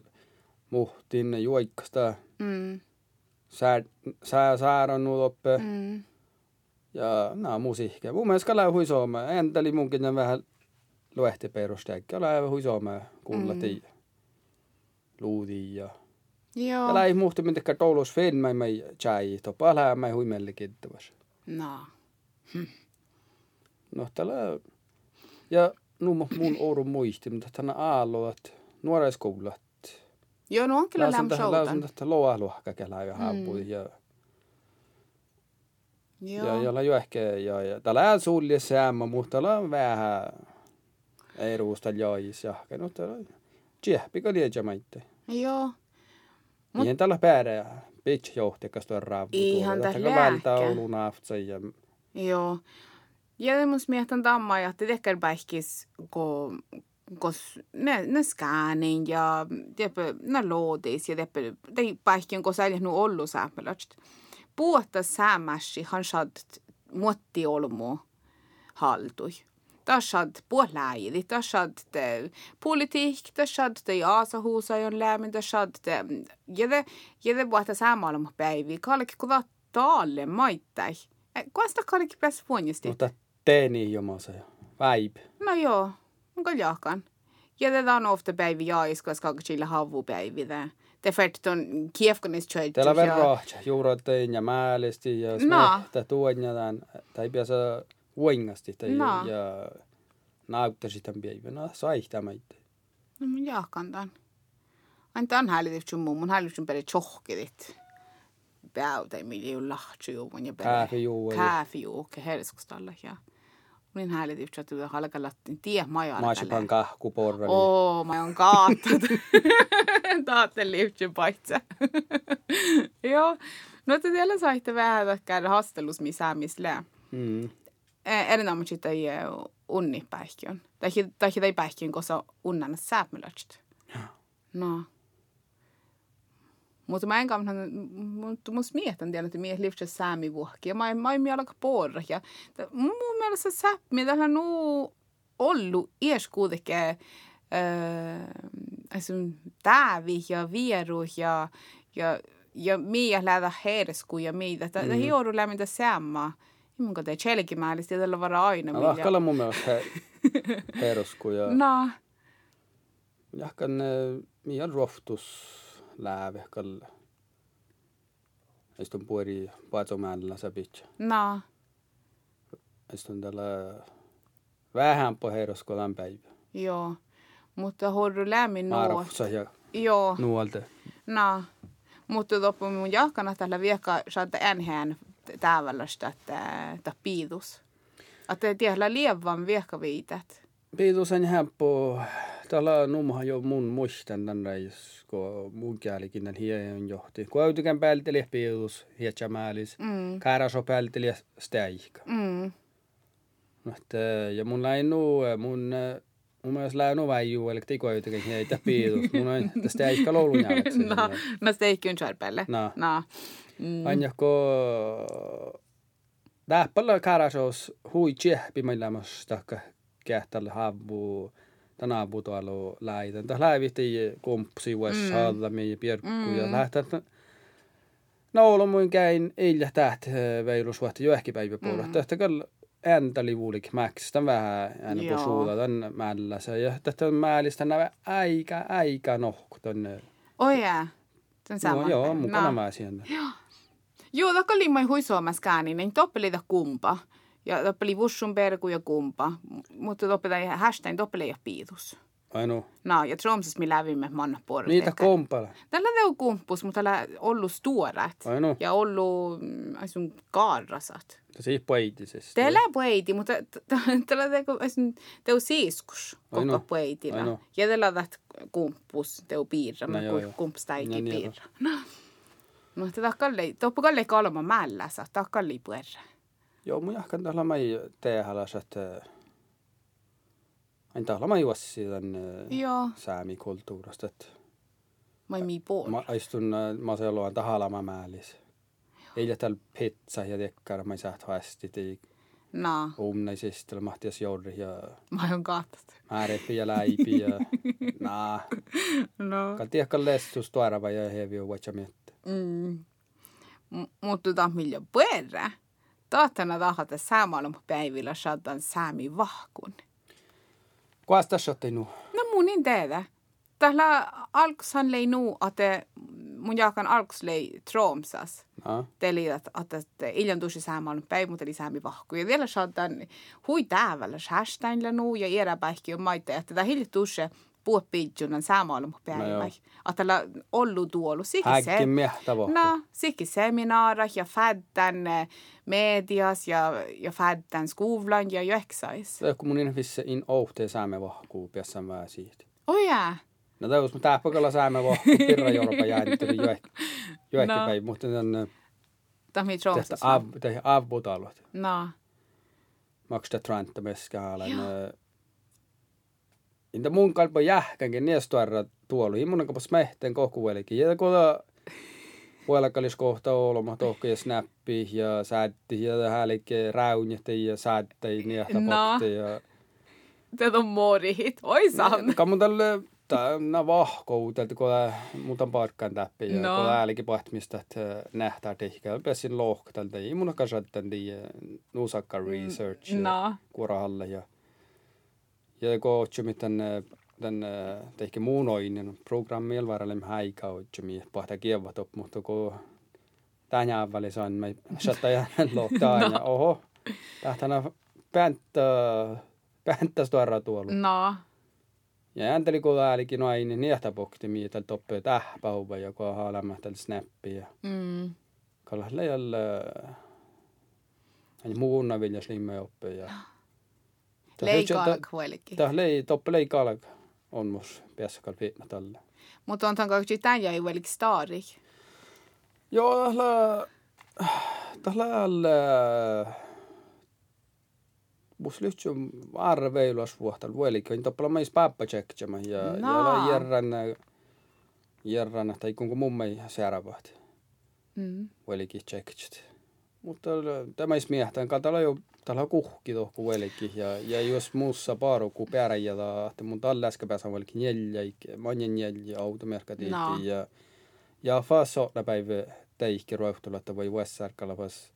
muhtin juoikkasta. Mm. Sää, sää, sää on nuoppe. Mm ja nämä musiikkia. Mun mielestä kala hui Suomea. Enteli munkin vähän luehti perusteekki. Kala hui Suomea kuulla mm. tiiä. Luudi ja... Joo. Kala ei muhti mitenkään toulus fin, mä ei chai. Topa älä mä hui meille kiittäväs. No. Hm. No tällä... Ja nu mun oudun muisti, mutta tänä aalloat nuoreiskoulat. Joo, no on kyllä lämmöshoutan. Lausun tästä loa luokka kelaa ja haapui ja... Joo. Ja jolla jo ehkä, ja, ja tällä sulje säämä, mutta tällä on vähän eruusta jois ja no tällä tsehpi kun liedä maitte. Joo. Mut... Ihan tällä päädä pitch johtikas. Ihan. Vältä naftsa ja... Joo. Ja mus miehtän tamma ja te tekkär päihkis, kun kos ne, ne skäänin ja teppä, ne loodis ja teppä, te päihkin, kun sä nu ollu sääpälöstä puhuta säämäsi han sad muotti olmu haldui. Ta sad puoläidi, ta sad te politik, ta sad te aasahuusa on lämmin, ta sad te jede jede puhuta säämaalma päivi, kalki kuva taalle maittai. Kuasta kalki pääs vuonjasti. Mutta teeni jomasa väib. No joo, onko jahkan. Ja det on ofta päivi jaais, koska kalki havu päivi det färt ton kiefkonis tjöit. Teillä on verran juuroittain ja määlisti ja smehtä tuon ja tämän. Tai piässä uingasti noh, no. ja nauttasitan päivä. No saihtamaitte. No mun jahkantan. Ain tämän häälitys sun muun. Mun häälitys sun peri tjohkidit. Päältä mili ju lahtsu ju mun ja peri. Kääfi juu. Kääfi juu. Ke helskustalla ja. Mun häälitys sun tuoda halkallattiin tie maja alkalle. Maasipan kahku porra. Oo, mä oon kaattat. Taatte liivtsin paitsa. Joo. No te teillä saitte vähän takkaan hastellus missä missä. Mm. Erinomaisesti sitä ei unni päihkiön. Tai tai ei päihkiön, koska unnan sääpmylötsit. No. Mutta mä en kannata, mutta musta mietin tiedä, että mies livsi säämi vuokki. Ja mä mä en mielekä porra. Ja t- mun mielestä sääpmi, tällä on ollut ees kuitenkin äh, alltså, täävi ja vieru ja, ja, ja mie lähdä heresku ja mitä. Tämä mm. joudu lämmintä säämää. Minkä te chelkimääristä tällä vara aina. No, Ahkalla mun mielestä he, herosku ja No, jahkan mian rohtus lääve kalla. Istun pueri paatsomäärillä säpitse. no. Istun tällä vähän po herosku päivä. Joo. Mutta horru lämmin nuo. Maarafsa ja Joo. nuolta. No. Mutta loppu mun jahkana tällä viekka saada enhän tävällöstä, että että piidus. Että tiedä lievan viekka viität. Piitusen hämppo. Täällä numha jo mun muistan tän reis, kun mun kielikin tän hien johti. Kun autukän päälteli piitus, hietsä määlis. Mm. Kääräso päälteli stäihka. Mm. No, ja mun läin nu, mun, mun mielestä läin nu väijuu, eli tiko autukän hieitä piitus. Mun on tästä äihkä loulun jälkeen. No, no se ei kyllä charpelle. No. No. Mm. Aina kun tähpällä kääräsos hui tsehpi meillä musta kähtällä havu tänä abu tuolla läitän. Tämä läivitti kumpsi vuosi saada meidän pierkkuja. Mm. Lähtää Naulo mun käin eilen täht veirusvuotta jo ehkä päivä puolella. Mm. Tästä kyllä ääntä livulik mäks. Tän vähän aina Joo. på suuta tän mällässä. Ja tästä määlistä nämä aika aika nohku. Oi jää. Sen sama. No, joo, mukana mä siellä. Joo, tokko oli mai huisuomaskään, niin toppeli ta kumpa. Ja toppeli vussun perku ja kumpa. Mutta toppeli hashtag toppeli ja piitus. Aino. No, ja Tromsas me lävimme manna porra. Niitä kompala. Tällä teu kumpus, mutta tällä ollut stuorat. Aino. Ja ollut mm, asun kaarrasat. Se ei poitisesta. Teillä pueiti, mutta t- t- tällä teu, siiskus no. koko pueitilla. Ai no. Ja tällä kumpus teu piirra, joo, joo. No täikin niin, piirra. Mutta takkalle, toppu kalle kalma mällässä, takkalle puerra. Joo, mun jahkan mä ei tehdä, että täällä mä juossi tämän Joo, saamikulttuurasta. Että mä ei mii puol. mä istun, luon tahalla mä määlis. Eilen täällä pizza ja tekkar, mä saa hästi, ei No, umnaisista, mahtias jorri ja mä oon katsot. määrepi ja läipi ja naa. No. Kaltiakka lestus tuoda vai ja hevi on vaikka miettä. Mm. Mutta tota millä puerra. Tahtana tahata säämaalum päivillä saatan säämi vahkun. Kuas tässä nu? No mun niin tehdä. Tällä alkushan lei nu, että mun jaakan alkus lei Tromsas. No. Teli, että, että iljan tuossa säämaalum päivä, mutta eli säämi vahku. Ja vielä saatan hui täävällä hashtagilla nu ja eräpäihki on maita, että tämä hilja tuossa puhupidjunan säämaalum päivä. Joo. Että tällä ollut tuolu. Siksi se. Häkki miehtä vohku. No, sikki seminaara ja fäddän eh, medias ja, ja fäddän skolan ja jöksais. Kun mun infisse in ohteen saamme vohku piässä mä siitä. Oi jää. No tämä on tähpäkällä saamme vohku pirra joekki No. päivä, mutta tämän Tämä on tehtä Tromsas. av, tehtä avbutalot. No, Maksta tranta meskaalan. Inta mun kalpa jähkänkin niestuarra tuolu. Immunan kapas mehten kohkuelikin. Ja kun puolakalis kohta olma tohka ja snappi ja säätti ja hälikke räunjehti ja säätti No. pokti ja... tätä on morihit. Oi saan. Ka mun tälle tänä vahkoutelta, kun muutan parkkaan täppi ja No. kun äälikin pahtimista, että nähtää tehkää. Pesin lohkatelta. Immunan kanssa tämän nuusakka research. ja- No, kuorahalle ja ja ko chumi tän tän tehke muunoinen programmi elvaralle me häikä chumi pahta kievat op mutta ko tänä välissä on me shatta ja lohtaa ja oho tähtänä Päntä, päntä stuara tuolla. No. Ja änteli kun äälikin noin, niin niitä pokti mitä toppe tähpäuvä, joka on haalama tällä snappi. Ja Mm. kallas leijällä, hän muuna viljas limme oppe. Ja Leikalk huolikin. Tämä lei, toppe lei kalk on mus päässä kalviitna tällä. Mutta on tanko yksi tän jäi huolikin staarik. Joo, tällä, tällä mus lyhtsy arveiluas vuohtal vuolikin, niin toppela mais pappa tsekkjama ja, No. ja la järran, järran, tai kun mummei säärävät. Mm. vuolikin tsekkjt. Mutta tämä ei miehtään, katsotaan jo tal on kuhki tohku võelikki ja, ja jos muussa paaru ku peare ja ta, ta mun talle äsken pääsen võelikki neljä, mannen neljä automerkka tehti no. ja ja faas sootna päiv täihki rohtulata või USA-kala faas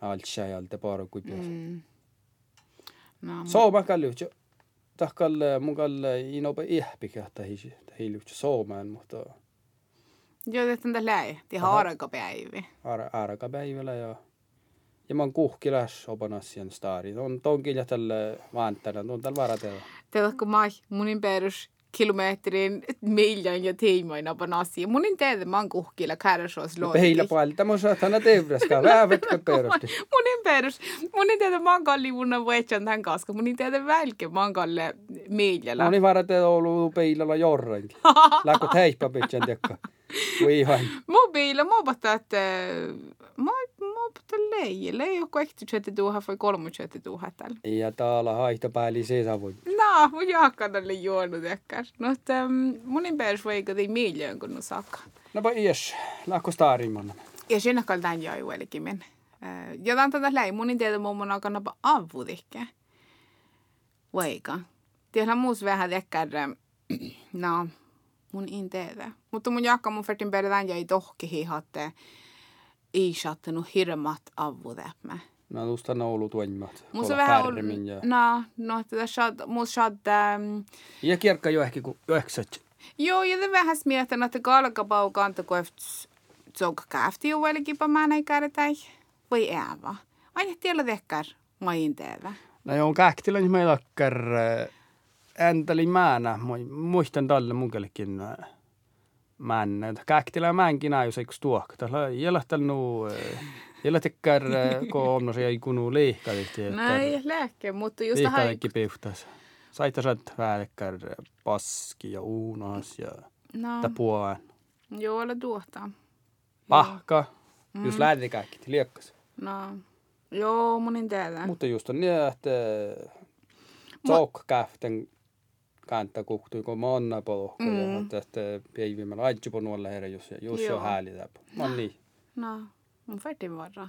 alt säältä paaru kui peas mm.. No, Sooma kalju, tahkal mun kalle inopa ihpikä tähisi, tähilu Soomeen, mutta... Joo, tehtiin tällä ei, tihan arkapäivi. Ar arkapäivillä, joo. Ja mä oon kuhkilas opan asian stari. On tonkin ja tälle vaantana, on tällä varatella. Tiedätkö, mä munin perus kilometrin miljoon ja tiimoin apan asia. Munin tehdä mä oon kuhkilla kärsoas luotti. Peillä puolella, tämä on saatana tevräskä, väävätkö perusti. Munin perus. Munin tehdä mä oon kalli mun vuetsan tämän kanssa. Munin tehdä välke mä oon kalle miljalla. Niin varatella ollut peilalla jorrankin. Läkö teipä pitsän tiekka. Voi ihan. Mobiila, mä oon että mä oon Leijä joku ehti 20 vai 30 000 tällä. Ja täällä haihta pääli se savun. No, mun jaakkaan oli juonut ekkas. No, että um, munin perus voi ei miljoon kun saakka. No pa ies, läkö staarimanna. Ja sinne kai tämän jäi uelikin men. Ja tämän tätä läi, munin mun alkaa napa avudikke. Vaikka. Tiedä muus vähän tekkär, no, mun in tiedä. Mutta mun jaakka mun fertin perä tämän jäi tohki hihatte. Ei sattanut hirmat avudeppä. No tuosta noulu tuenmat. Mun se vähän on, ja... no, no, tätä shad, muus shad, ähm, Ja kierkka jo ehkä kuin yhdeksät. Joo, ja te vähän mietin, että kalkapau kanta kun tsok käfti jo velkin pa mä näin tai vai äävä. Aina tiellä tekkär main teevä. No joo, kähtilä niin meillä akkar änteli määnä. Moi- Muistan tälle munkellekin määnä. Kähtilä määnkin ajus eikö tuokka. Tällä jälähtänyt, jälähtekkär kun on se ei kunu liihkalihti. Näin, lääkke, mutta just tähän. Liihkalihti piuhtas. Saita sä väärkkär paski ja uunas ja No, tapuaan. joo, ole tuota. Pahka. Jos lähti kaikki, liekkas. No, joo, monin teevä. Mutta just on niin, että tsoukkäften kääntää kuhtui, kun mä onna polku. Mm. Ja päivimällä aitsi på nuolle herra, jos, jos on hääli täpä. Mä oon niin. No, mun färtin varra.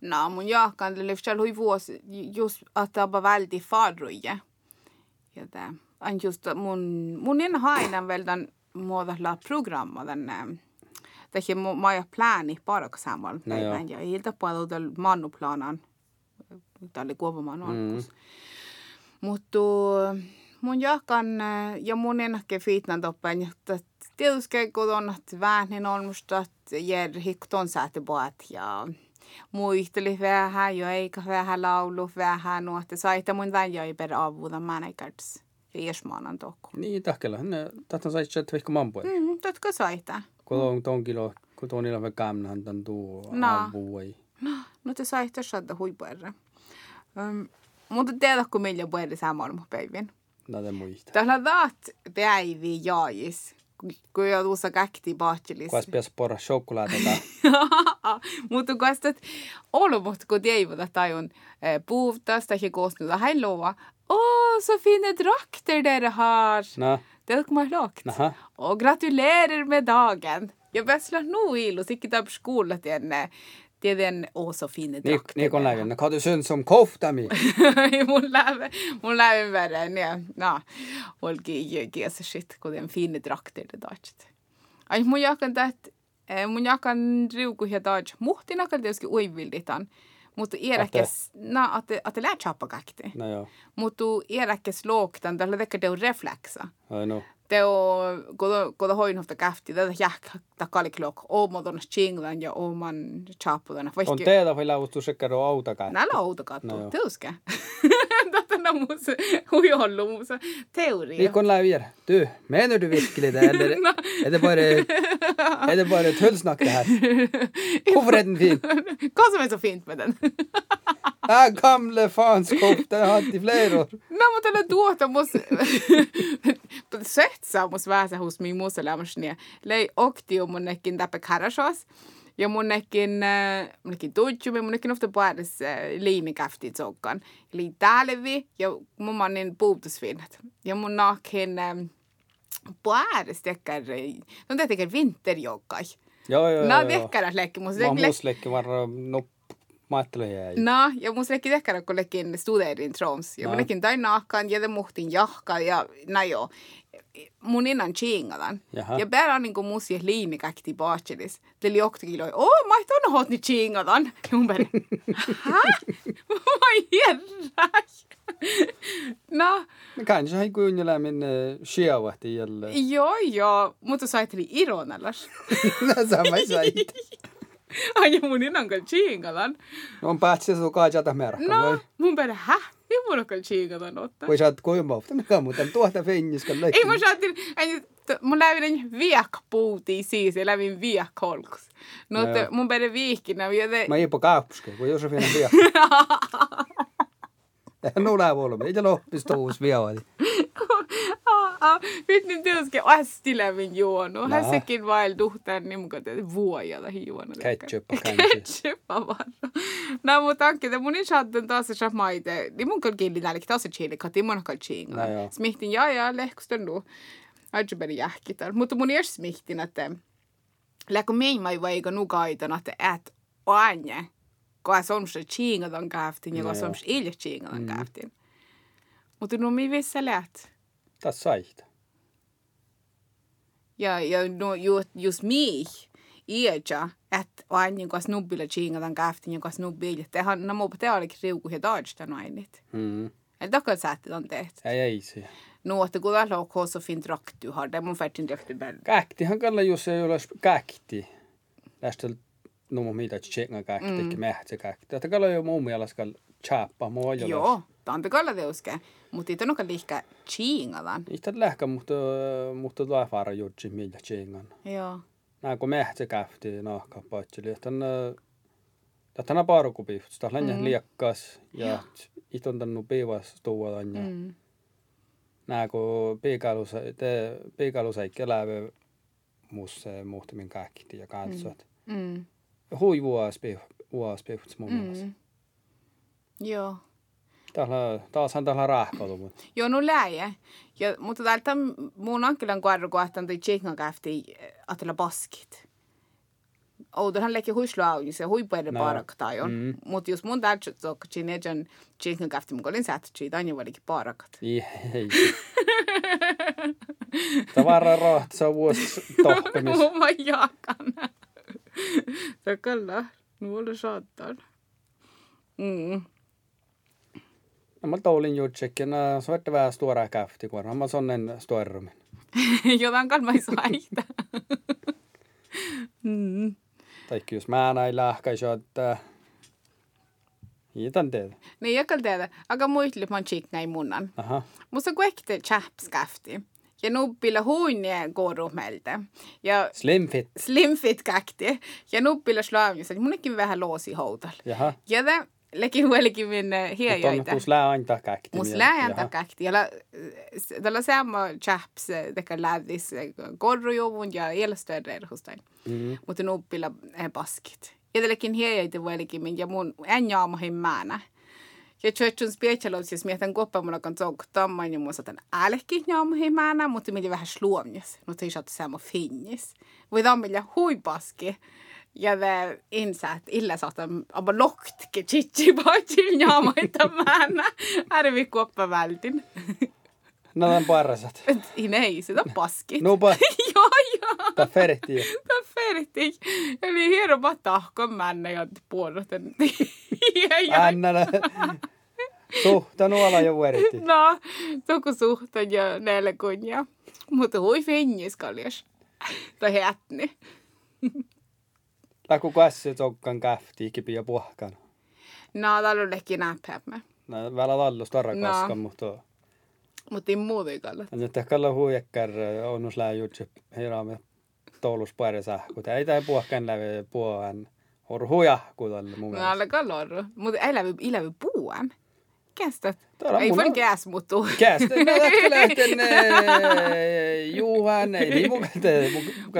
No, mun oli vielä hui vuosi, just että on välti farruja. Ja tää, on just mun, mun en haina väl den muodalla programma, den Tähän maja plani paraka samalla No joo. päivän. Ja ilta paljon tällä mannuplanan, tällä kuopamaan alkus. Mutta mun jakan ja mun ennäkke fiitnan toppen, että tietysti kun on että vähän on musta, että jär hikton säätöbaat ja muisteli vähän jo eikä vähän laulu vähän no, että saita mun tämän jäi per avuda kärs riesmaanan tokko. Niin, tahkella. Ne, tahtan sai chat vaikka mampuja. Mm, totka saita. Kun on ton kilo, kun ilo vaikka kämnähän tän tuu No. avu ei. No te saita saada huipuerra. Um, mutta tiedätkö millä pueri samalla päivän? Tällä päivi jaais, kun joutuu sa käkti paatsilisi. Kuas pias porra shokulaateta. Mutta kuas tät olomot, kun teivotat tajun puhtas, tai koosnuta hän luova. Åh, så fine drakter dere har! Nå. Det dere har lagt. Naha. Og gratulerer med dagen! Jeg best slår nå i, det er på skolen til en det er den også fine drakten. Ni, Nikonlaugen, hva du syns om kofta mi? Hun lærer bare ned. Nei, folk gjør så skitt hvor en fine drakter det dagt. Ai mun jakan tät, mun jakan riuku hie dagt, muhti nakal tietysti uivilditan. Mutta iäräkäs, na, att att lär chappa kakti. No joo. Mutta det luoktan, tällä tekee reflexa. Ai no. Teo, kun hoin hofta käfti, tätä jähkä takali klok, ooma tuonne chinglan ja ooman chapu tuonne. On teitä vielä laustu sekä do autokat. Näillä autokat, no, teuske. 나무스 호이 얼로 무슨 teori. Vi kan. Du, mener du virkelig det, eller er det bare er det bare tullsnakk det her? Hvorfor er den fin? Hva som er så fint med den? Ja, gamle faens kopp, den har hatt i flere år. Nei, Men det er måtte la dåta måste sötsa måste vara hos min mor så lär man sig ner. Lej och om hon näcken där på karasjas. Mun nekin tutjumme, mun nekin ofta puhdas liimikäfti tsokkan. Eli täälevi ja mun manin puutusfinnat. Ja mun nakin puhdas tekkär, no te tekkär vinterjokkai. Joo, joo, joo. Nää tekkär lekki. Mä muslekki varra noppi Maatteluja No, ja mun lekin ehkä kun lekin studeerin Troms. Ja mun lekin tain nahkan ja muhtin jahka ja näin jo. Mun innan chingadan. Ja bär on niinku musi liini kaikki baachelis. Teli jokti kiloi, oh, mä et on hot ni mun bär, hä? Mä herra. No. Men kanske han går ju lämmin sjöavahti eller... Joo, joo. Mutta sä ajatteli ironallas. no, sama sait. Ai mun innan kyllä chingadan. No on päätsi sun kaajata merkka. No, mun perä, hä? Ei mun ole kyllä chingadan ottaa. Voi sä oot kuinka mutta mikä muuta tuohta fenjiskan leikki. Ei mun sä ajattelin, mun lävin viekpuuti siis ja lävin viekkolkus. No, no mun perä viikkinä. Joten... Mä ipo kaappuske, kun Josefina viek. Nu lää volme, ei loppis tuus vielä. Nyt niin tietysti asti lävin juonut. Hän sekin vain tuhtaan niin mukaan vuojalla juonut. Ketchup Ketchup varra. No mutta onkin, että mun ishatten taas se maite. Niin mun kieli nälkä taas chili, kati mun kyllä chinga. Smihtin ja ja lehkustan nu. Aika beri jähkitar. Mutta mun edes smihtin, että läkö meimai vai eikä nukaitan, että et oanje. Kun se on se chingadan käftin ja kun se on se ilja chingadan käftin. Mutta no mi vissa läht. Tas saihta. Ja, ja no, just, just mich iäja, että aina niin kuin snubbilla chingadan käftin ja snubbilla. Tehän nämä te olikin riuku ja taajista nainit. Mm. Eli takkaan sähti on tehty. Ei, ei se. No, että kun tällä on så fint raktu har det, mun färtin rökti bäl. Käktihan kalla just ei ole käkti. Tästä no mitä tjenga käkti, mm. mähtsä käkti. Tätä kalla jo mun mielestä chappa mua Joo, tante kalla teuske. Mutta ei tonnokaan liikaa chingalan. Ei tätä lähkä, mutta, mutta fara jutsi millä chingan. Joo. Nää kun mähtsä käfti nahka patseli, että Tätä on parkupihtus, tämä on mm. liekkas ja iton tännu piivas tuoda. Mm. Nää kun te piikalusa ei kelävä muussa muhtimin kaikki ja katsot. Mm. Mm. Hui vuospihtus muun muassa. Mm. Joo. Täällä, taashan täällä rahkautu. Mutta. Joo, no läjä. Ja, mutta täältä mun ankilan kohdalla kohtaan toi tsekkan käfti atella baskit. Outohan leikki huislauju, se huipuiden no. parakta on. Mm. Mutta jos mun täältä tokka chinejan tsekkan käfti, mun olin sähtsi, tai jo valikin parakat. Ei. Tavara on vuosi tohpemis. Mä jakan. Se kyllä, nuolla saattaa. Mm. Mä toulin jutsekin, se on vähän stora käfti, kun mä sonnen stormin. Jotain kan saita. mm. Tai jos mä näin lähkäisi, että Hiitan tehdä. Niin, jakal tehdä. Aga muisteli, mä chick näin munnan. Aha. Musta kuekte chaps käfti. Ja nuppilla huunne korumelta. Ja Slimfit. Slimfit käkti. Ja nuppilla slaavissa. Munnekin vähän loosi houtalla. Jaha. Ja tämä lekin huolikin minne hiejoita. Mutta lää aina käkti. Mus lää aina käkti. Ja tällä sama chaps teka lähdis korrujuvun ja elstööder hostain. Mm. Mutta nuppilla paskit. Ja tällekin hiejoita huolikin ja mun en jaamahin määnä. Ja tjötsun spietsalous, jos mietän koppa mulla kan tsok tamman ja mun satan älkki jaamahin määnä, mutta millä vähän sluomjas. Mutta ei saatu sama finnis. Voi tammilla huipaski. Ja det insatt illa saatan aber loktke chichi baatil nyaamaita määnä. Arvi kuoppa vältin. No on parasat. Nei, sitä on paskit. No pa. joo, joo. Tää ferti. Tää ferti. Eli hieropa tahkon männä ja puolusten. Ännälä. Suhta nuola jo vuoritti. No, tuku suhta ja neljä kunnia. Mutta hui fennis kaljas. Tai hätni. Läkku käsi tokkan kipi ja puhkan. No, lehki näppämä. No, välillä tallus tarra No. kaskan, mutta... Mutta ei muuta ei kalla. Nyt ehkä huijakkar onnus lää jutsi hiraamme toulus parissa, kun ei tää puhkan läpi puohan. Or huijahku tälle mun No, mielestä. alla kallar. Mutta ei läpi, ei läpi puuan. Kästä. Ei voi käs, mutta... Kästä, no tästä lähten Juhan, ei niin mukaan te,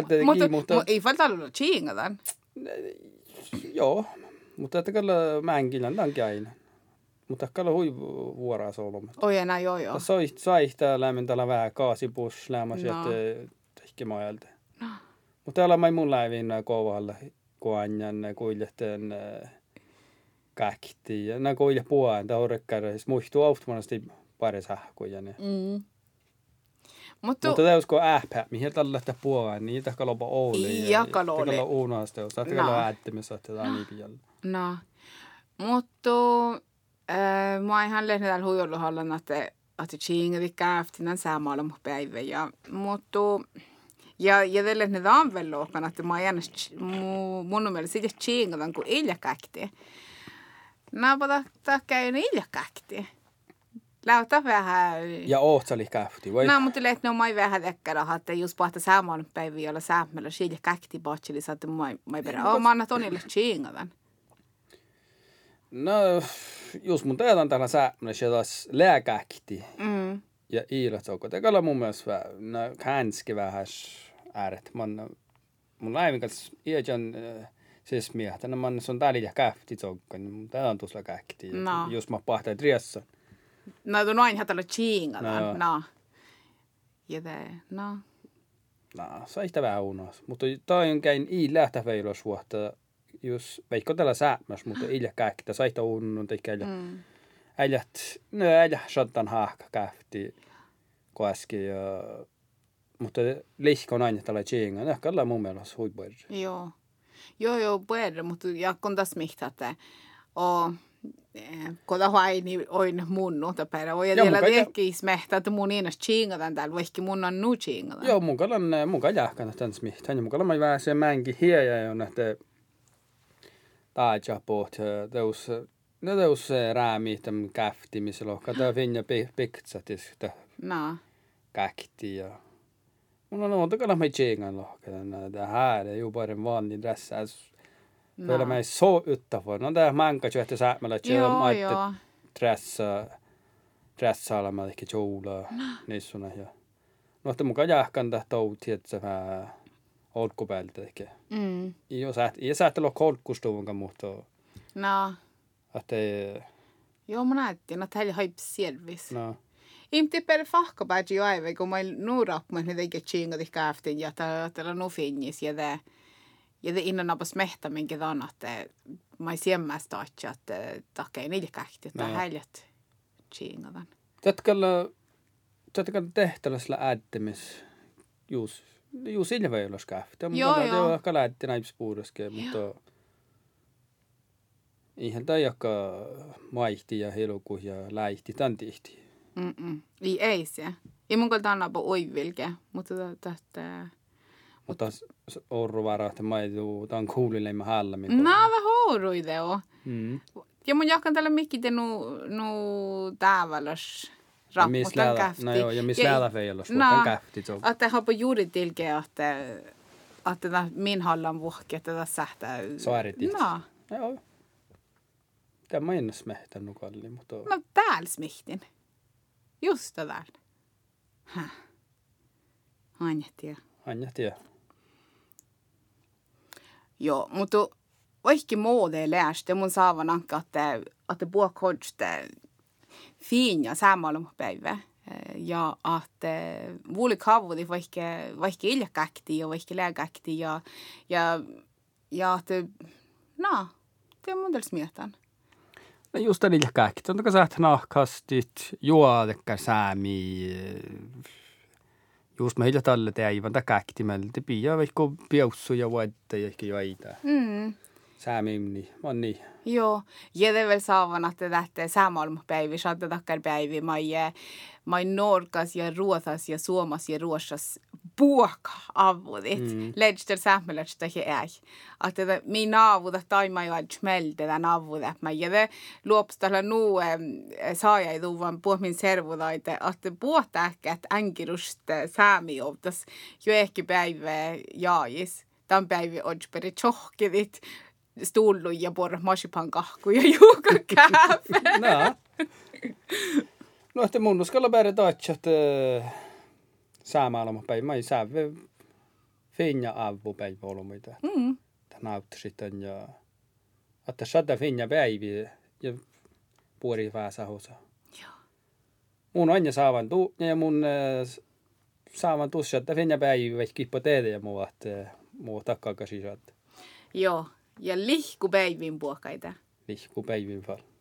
te Mutta, ei fall täällä chingadan. Joo, mutta että kyllä mänkillä onkin aina. Mutta kyllä hui vuoraa solma. Oi enää joo joo. Sai, sai tää lämmin tällä vähän kaasipus lämmäs, No. että tehki majalta. Mutta täällä mä mun läivin kovalla, kun anjan kuiljehten käkti. Ja nää kuilje puolen, tää horrekkar, siis muistuu automaattisesti pari sähköjä. Niin. Mm. Mutta, Mutta tämä usko äppä, mihin tällä lähtee puoleen, niin tämä lopa Ouli. Ja kaloli. Tämä on uunasta, jos tämä No. on äättimessä, että tämä on niin pian. no. Mutta äh, mä ihan lehden täällä huijolluhallan, että että chingadi käftinän säämaalla mun päivä. Ja, mutta ja, ja tälle ne anvellokan, että mä ajan mun, mielestä siitä chingadan kuin iljakäkti. Naapata takia ne iljakäkti. Läytä vähän... Ja Ootsali kähti, vai? No, mutta ne on mai vähän dekkara, että just pahta saamaan päiviä, jolla säämällä siitä käkti botsili, så että mai, mai perä. Oh, mä annan tonille chingadan. No, just mun teetan täällä säämmöllä, se taas lääkäkti. Mm. Ja iilat onko. On mun mielestä vähän, no, hänski vähän ääret. Man, mun läivin kanssa iäjän siis miehet, no man on täällä ja kähti zokka, niin mun tää on tuossa kähti. No. Just mä pahtaa riassa. No, tuon aina hatalla chingadan. No. No. Ja te, no. No, sai sitä vähän unos. Mutta toi on käin i lähtä veilos vuotta. Jos veikko tällä säämäs, mutta ilja käktä, sai sitä unnun teikä. Mm. Äijät, no äijä sattan haakka kähti koeski. Ja... Mutta lihko on aina tällä tjinga. Ehkä ollaan mun mielestä huippueri. Joo. Joo, joo, puhuta, mutta ja kun taas mihtä, että o, kota haini oin mun nuuta perä. Oi, ja vielä mutta ja- tekis mehtä, että mun iinas chingadan täällä, vaikka mun on nu chingadan. Joo, mun kalan, mun kalan jahkan tämän smihtään. Ja mun kalan mä vähän se mänki hiejä on, että taatja poht. Teus, no teus räämi tämän käfti, missä lohka. Tää finja piksat, että No. käkti ja mun on monta kalla mai tjengan lohka. Det här är ju bara en vanlig dress. no. Kyllä mä så utanför. No tää jo että säämällä, että Joo, mä että joo. dressa, dressailla mä ehkä kjoula nissuna ja no että mukaan jahkan tää touti, että se vähän olkkupäältä ehkä. Mm. Ei sä ei sä olla kolkkustuunkaan, mutta No. että ei, Joo, mä näytin, että heillä haip selvis. No. Inte per fahkapäätsi jo aivan, kun mä nuurak, mä ne teikä chingat i käftin ja täällä nu finnis ja det ja det innan napas mehtä minkä tämän, että mä ei siemmäs taatsi, että takia niille kähti, että heilät chingadan. Tätkalla, tätkalla tehtävällä äättämis, juus, juus ilveilos käftä. Joo, Mutta joo. on ehkä lähti mutta ihan tämä joka maihti ja heluku ja läihti, tämän tihti. Mm-mm. Ei, ei se. Ei mun kalta anna oivilke, mutta tästä... Mutta orru varaa, että mä ei tuu, tämä on kuulille mä hallammin. Nää huuruide on. Mm. Ja mun jakan tällä mikki nu, nu Ja missä rapputan käfti. no joo, ja missä läädä feilos, No. mutta käfti. On. Että har på juuri tilke, että että tämä min hallan vuokki, että tässä sähtää. Saarit itse. No, Joo. Tämä mä en smehtänyt kalli, mutta no täällä smihtin. Just det där. Häh. Anjattia. Anja tiedä. Joo, mutta vaikka muode lärste mun saavan anka, että että puhua kodste fiinja samalla päivä. Ja att vuoli kavudi vaikka vaikka iljakäkti ja vaikka lääkäkti ja ja ja että no, är mun dels mietan. No just käkki. On sä nahkastit, juodekka säämi. Just mä hiljaa tälle teivän tää käkti meiltä. Pia vaikka piussu ja vuotta ja ehkä joita. Mm. Säämimni, on niin. Joo, ja det väl saavan, että tähtä säämalmapäivi, saattaa takkar päivi, mai, mai norkas ja ruotas ja suomas ja ruosas puoka avudit. Mm. Ledster sähmelästä he ei. Että minä avuda taima jo smelte tämän avuda. Mä ja det luopstalla nu saaja ei tuvan puh min servudaite, että puhta ehkä, että änkirust säämi joutas jo ehkä päivä jaajis. Tämän päivä odsperi tjohkivit stulluja por marsipankahkuja juuka kääfe. no. Että mun uskalla bära tatsa, että saamaalama päivä. Mä ei saa finja avu päivä olumita. Mm. Tämä autti sitten ja että saada finja päivä ja puoli päässä hosa. Joo. Mun on saavan tuu ja mun saavan tuossa, että finja päivä kippo tehdä ja muu, että muu takkaa kasi Joo, ja lihku päivin puokkaita. Lihku päivin fall.